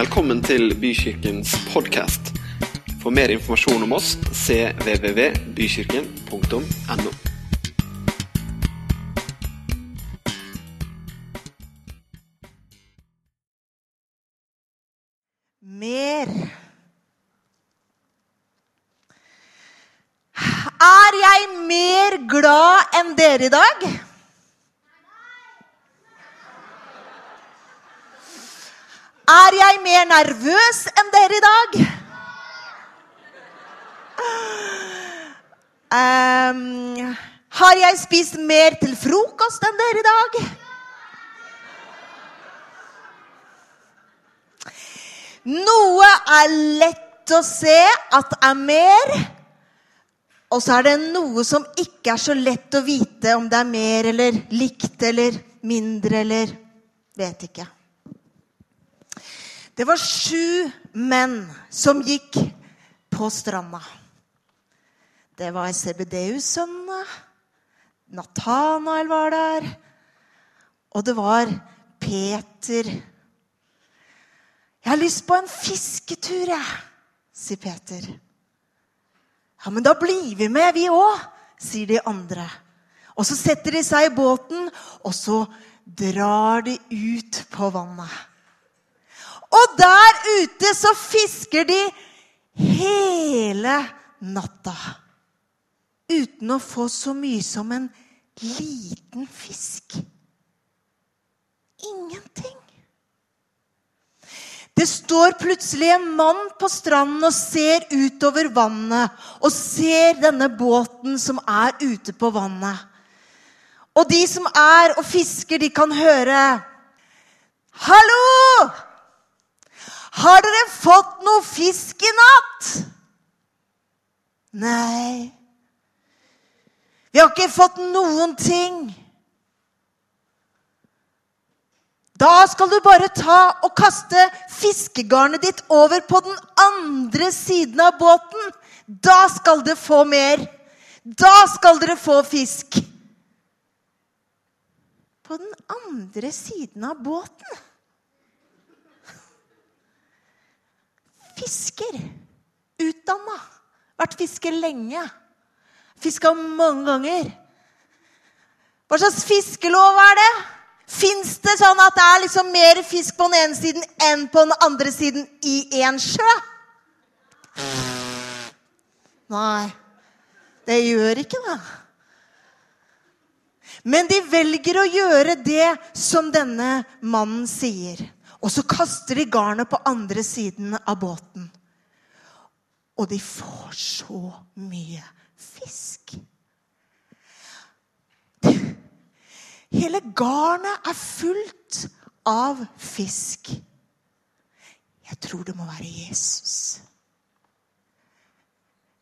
Velkommen til Bykirkens podkast. For mer informasjon om oss cvvvbykirken.no. mer nervøs enn dere i dag? Um, har jeg spist mer til frokost enn dere i dag? Noe er lett å se at er mer, og så er det noe som ikke er så lett å vite om det er mer eller likt eller mindre eller vet ikke. Det var sju menn som gikk på stranda. Det var Sebedeus-sønnene. Natanael var der. Og det var Peter. Jeg har lyst på en fisketur, jeg, sier Peter. Ja, men da blir vi med, vi òg, sier de andre. Og så setter de seg i båten, og så drar de ut på vannet. Og der ute så fisker de hele natta. Uten å få så mye som en liten fisk. Ingenting. Det står plutselig en mann på stranden og ser utover vannet. Og ser denne båten som er ute på vannet. Og de som er og fisker, de kan høre Hallo! Har dere fått noe fisk i natt? Nei. Vi har ikke fått noen ting. Da skal du bare ta og kaste fiskegarnet ditt over på den andre siden av båten. Da skal dere få mer. Da skal dere få fisk. På den andre siden av båten. Fisker. Utdanna. Vært fisker lenge. Fiska mange ganger. Hva slags fiskelov er det? Fins det sånn at det er liksom mer fisk på den ene siden enn på den andre siden i én sjø? Nei, det gjør ikke det. Men de velger å gjøre det som denne mannen sier. Og så kaster de garnet på andre siden av båten. Og de får så mye fisk. Hele garnet er fullt av fisk. Jeg tror det må være Jesus.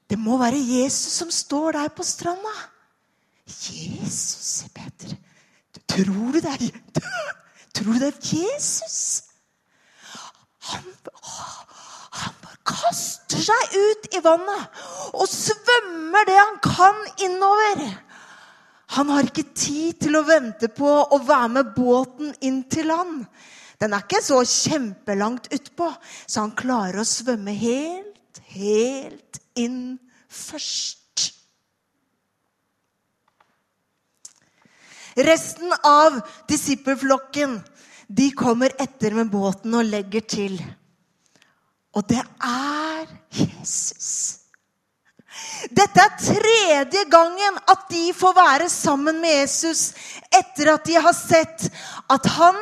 Det må være Jesus som står der på stranda. Jesus, Peter. Tror du det er, tror du det er Jesus? Han, han bare kaster seg ut i vannet og svømmer det han kan innover. Han har ikke tid til å vente på å være med båten inn til land. Den er ikke så kjempelangt utpå, så han klarer å svømme helt, helt inn først. Resten av disippelflokken de kommer etter med båten og legger til. Og det er Jesus. Dette er tredje gangen at de får være sammen med Jesus etter at de har sett at han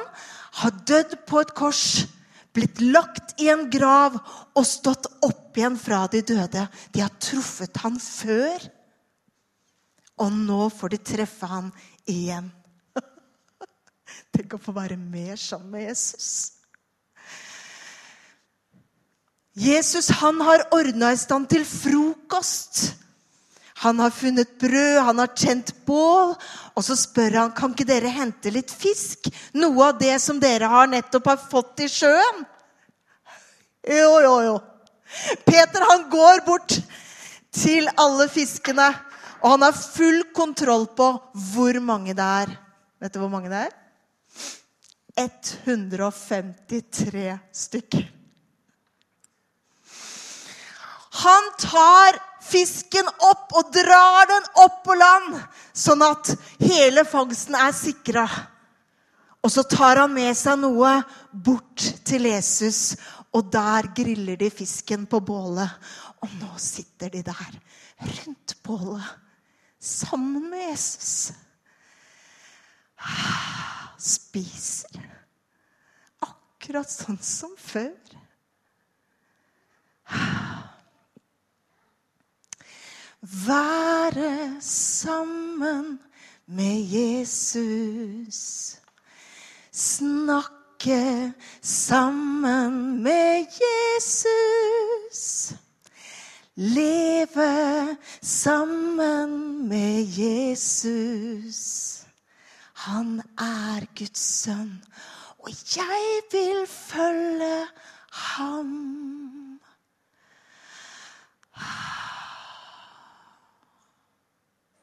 har dødd på et kors, blitt lagt i en grav og stått opp igjen fra de døde. De har truffet han før, og nå får de treffe han igjen. Tenk å få være mer sammen med Jesus. Jesus han har ordna i stand til frokost. Han har funnet brød, han har tent bål. Og så spør han kan ikke dere hente litt fisk. Noe av det som dere har nettopp har fått i sjøen. Jo, jo, jo. Peter han går bort til alle fiskene. Og han har full kontroll på hvor mange det er. Vet du hvor mange det er? 153 stykker. Han tar fisken opp og drar den opp på land, sånn at hele fangsten er sikra. Og så tar han med seg noe bort til Jesus, og der griller de fisken på bålet. Og nå sitter de der rundt bålet sammen med Jesus. Spiser akkurat sånn som før. Være sammen med Jesus. Snakke sammen med Jesus. Leve sammen med Jesus. Han er Guds sønn, og jeg vil følge ham.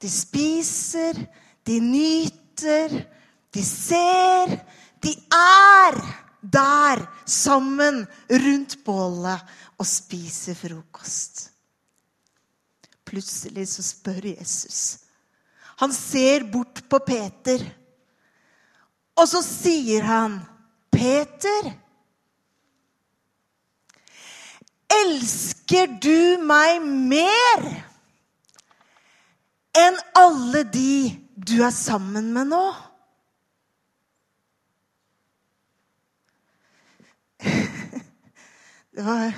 De spiser, de nyter, de ser. De er der sammen rundt bålet og spiser frokost. Plutselig så spør Jesus. Han ser bort på Peter, og så sier han, 'Peter' Elsker du meg mer enn alle de du er sammen med nå? Det var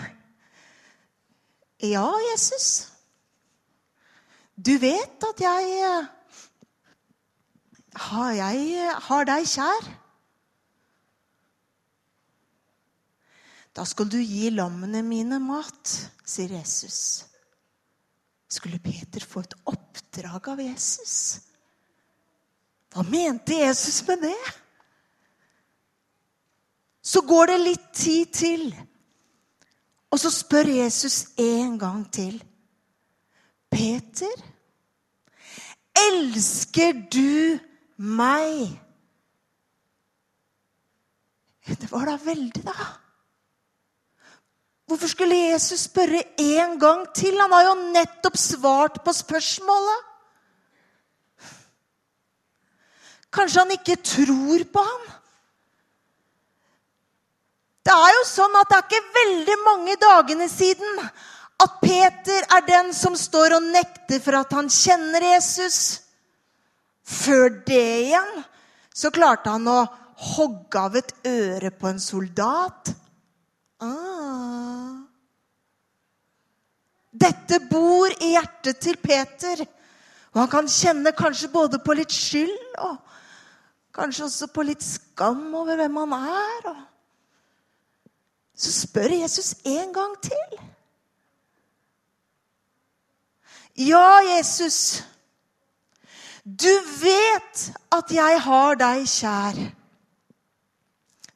Ja, Jesus. Du vet at jeg har, jeg har deg kjær. Da skal du gi lammene mine mat, sier Jesus. Skulle Peter få et oppdrag av Jesus? Hva mente Jesus med det? Så går det litt tid til, og så spør Jesus en gang til. Peter, elsker du meg? Det var da veldig, da. Hvorfor skulle Jesus spørre en gang til? Han har jo nettopp svart på spørsmålet. Kanskje han ikke tror på ham? Det er jo sånn at det er ikke veldig mange dagene siden at Peter er den som står og nekter for at han kjenner Jesus. Før det igjen så klarte han å hogge av et øre på en soldat. Ah. Dette bor i hjertet til Peter. Og han kan kjenne kanskje både på litt skyld og kanskje også på litt skam over hvem han er. Og så spør Jesus en gang til. Ja, Jesus, du vet at jeg har deg kjær.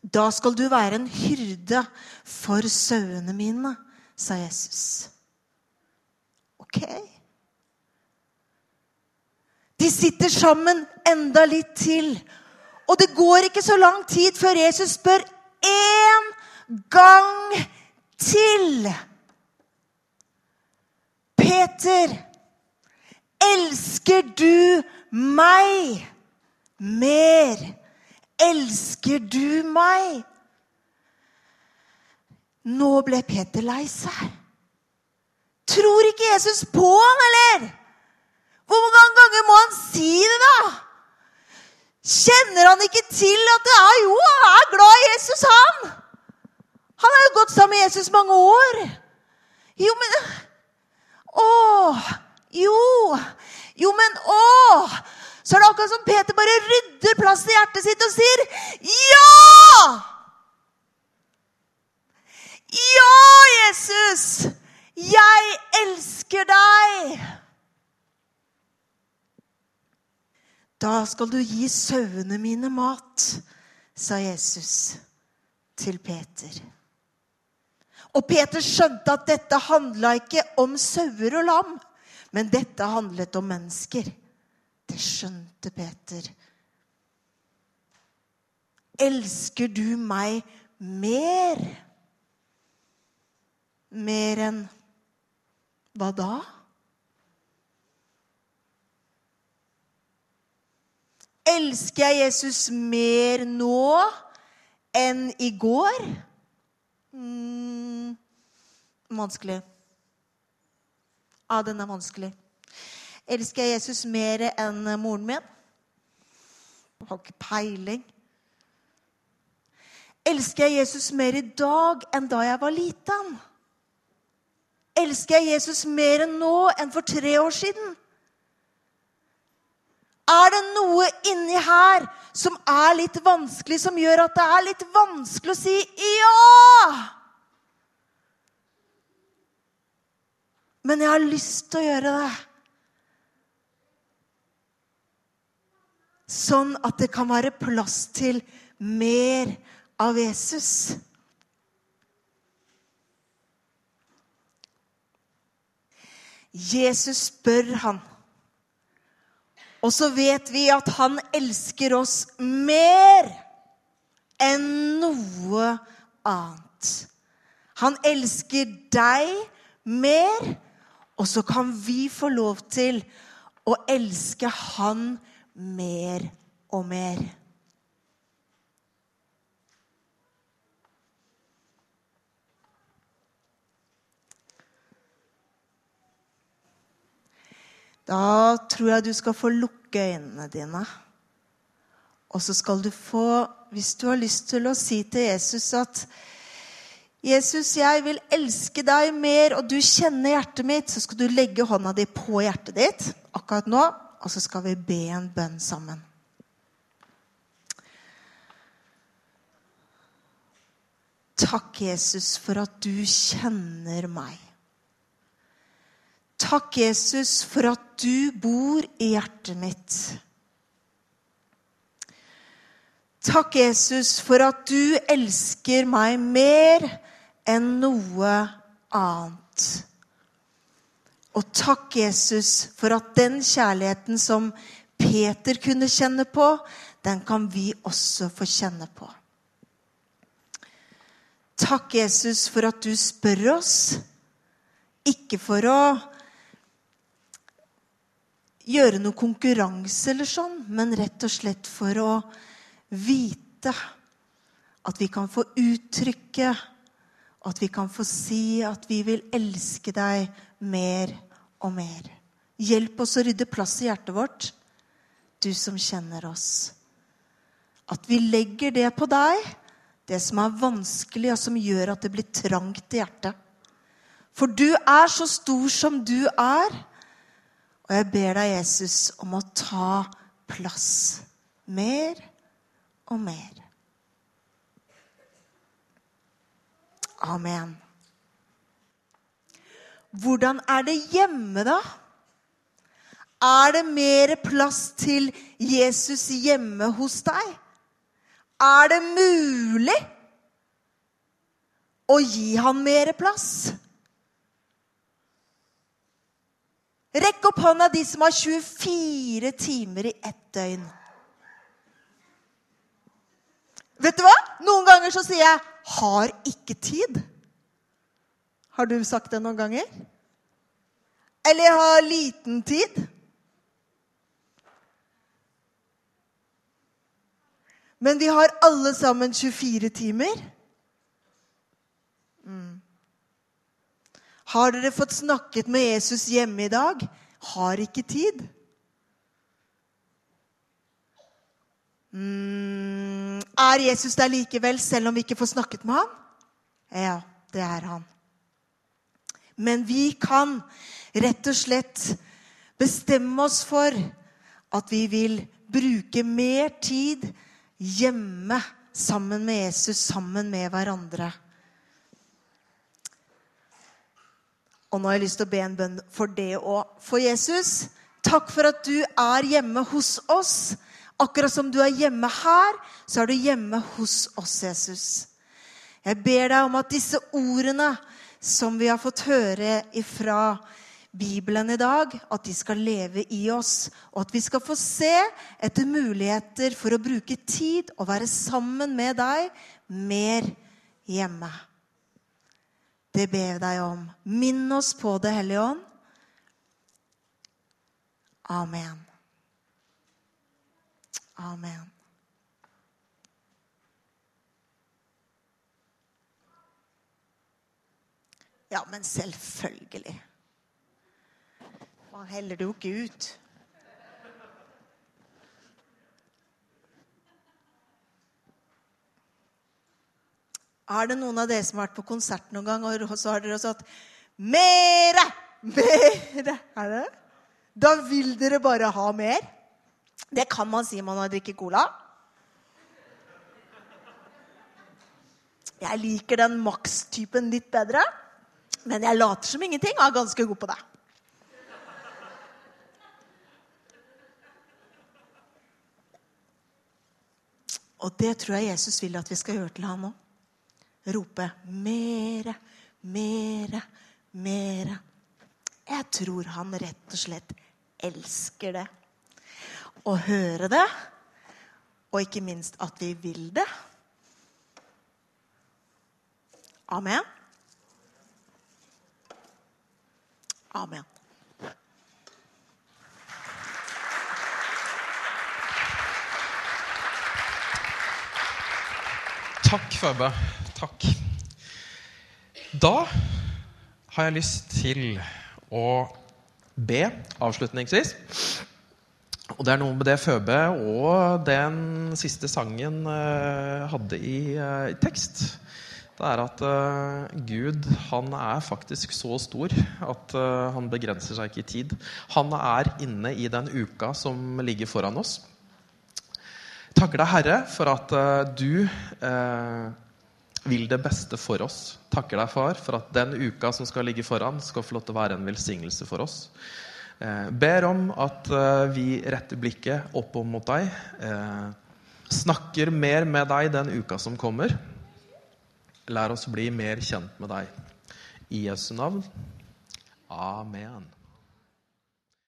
Da skal du være en hyrde for sauene mine, sa Jesus. Ok. De sitter sammen enda litt til. Og det går ikke så lang tid før Jesus spør én gang til. Peter, elsker du meg mer? Elsker du meg? Nå ble Peter lei seg. Tror ikke Jesus på han, eller? Hvor mange ganger må han si det, da? Kjenner han ikke til at det er jo, han er glad i Jesus, han? Han har jo gått sammen med Jesus mange år. Jo, men Å! Jo! Jo, men å! Så er det akkurat som Peter bare rydder plass i hjertet sitt og sier ja! Ja, Jesus! Jeg elsker deg! Da skal du gi sauene mine mat, sa Jesus til Peter. Og Peter skjønte at dette handla ikke om sauer og lam, men dette handlet om mennesker. Det skjønte Peter. Elsker du meg mer? Mer enn Hva da? Elsker jeg Jesus mer nå enn i går? Mm, vanskelig. Ja, den er vanskelig. Elsker jeg Jesus mer enn moren min? Jeg har ikke peiling. Elsker jeg Jesus mer i dag enn da jeg var liten? Elsker jeg Jesus mer enn nå enn for tre år siden? Er det noe inni her som er litt vanskelig, som gjør at det er litt vanskelig å si ja? Men jeg har lyst til å gjøre det. Sånn at det kan være plass til mer av Jesus. Jesus spør han. Og så vet vi at han elsker oss mer enn noe annet. Han elsker deg mer, og så kan vi få lov til å elske han mer og mer. Da tror jeg du skal få lukke øynene dine. Og så skal du få, hvis du har lyst til å si til Jesus at Jesus, jeg vil elske deg mer, og du kjenner hjertet mitt, så skal du legge hånda di på hjertet ditt akkurat nå, og så skal vi be en bønn sammen. Takk, Jesus, for at du kjenner meg. Takk, Jesus, for at du bor i hjertet mitt. Takk, Jesus, for at du elsker meg mer enn noe annet. Og takk, Jesus, for at den kjærligheten som Peter kunne kjenne på, den kan vi også få kjenne på. Takk, Jesus, for at du spør oss, ikke for å gjøre noe konkurranse eller sånn, men rett og slett for å vite at vi kan få uttrykke, at vi kan få si at vi vil elske deg mer og mer. Hjelp oss å rydde plass i hjertet vårt, du som kjenner oss. At vi legger det på deg, det som er vanskelig, og som gjør at det blir trangt i hjertet. For du er så stor som du er. Og jeg ber deg, Jesus, om å ta plass mer og mer. Amen. Hvordan er det hjemme, da? Er det mer plass til Jesus hjemme hos deg? Er det mulig å gi han mer plass? Rekk opp hånda de som har 24 timer i ett døgn. Vet du hva? Noen ganger så sier jeg 'har ikke tid'. Har du sagt det noen ganger? Eller 'jeg har liten tid'. Men vi har alle sammen 24 timer. Mm. Har dere fått snakket med Jesus hjemme i dag? Har ikke tid. Mm, er Jesus der likevel, selv om vi ikke får snakket med ham? Ja, det er han. Men vi kan rett og slett bestemme oss for at vi vil bruke mer tid hjemme sammen med Jesus, sammen med hverandre. Og nå har jeg lyst til å be en bønn for det òg. For Jesus, takk for at du er hjemme hos oss. Akkurat som du er hjemme her, så er du hjemme hos oss, Jesus. Jeg ber deg om at disse ordene som vi har fått høre ifra Bibelen i dag, at de skal leve i oss, og at vi skal få se etter muligheter for å bruke tid og være sammen med deg mer hjemme. Det ber jeg deg om. Minn oss på det, Hellige Ånd. Amen. Amen. Ja, men selvfølgelig. Man heller det jo ikke ut. Er det noen av dere som har vært på konsert noen gang, og så har dere sagt Mere! Mere! Er det? Da vil dere bare ha mer. Det kan man si man har drikket cola. Jeg liker den Max-typen litt bedre. Men jeg later som ingenting og er ganske god på det. Og det tror jeg Jesus vil at vi skal gjøre til han òg. Rope mere, mere, mere. Jeg tror han rett og slett elsker det. Å høre det, og ikke minst at vi vil det. Amen. Amen. Takk, Føbe. Takk. Da har jeg lyst til å be avslutningsvis. Og det er noe med det Føbe og den siste sangen uh, hadde i eh, tekst. Det er at uh, Gud han er faktisk så stor at han begrenser seg ikke i tid. Han er inne i den uka som ligger foran oss. Takker deg, Herre, for at du vil det beste for oss. Takker deg, Far, for at den uka som skal ligge foran, skal få lov til å være en velsignelse for oss. Eh, ber om at eh, vi retter blikket opp mot deg. Eh, snakker mer med deg den uka som kommer. Lær oss bli mer kjent med deg. I Jesu navn. Amen.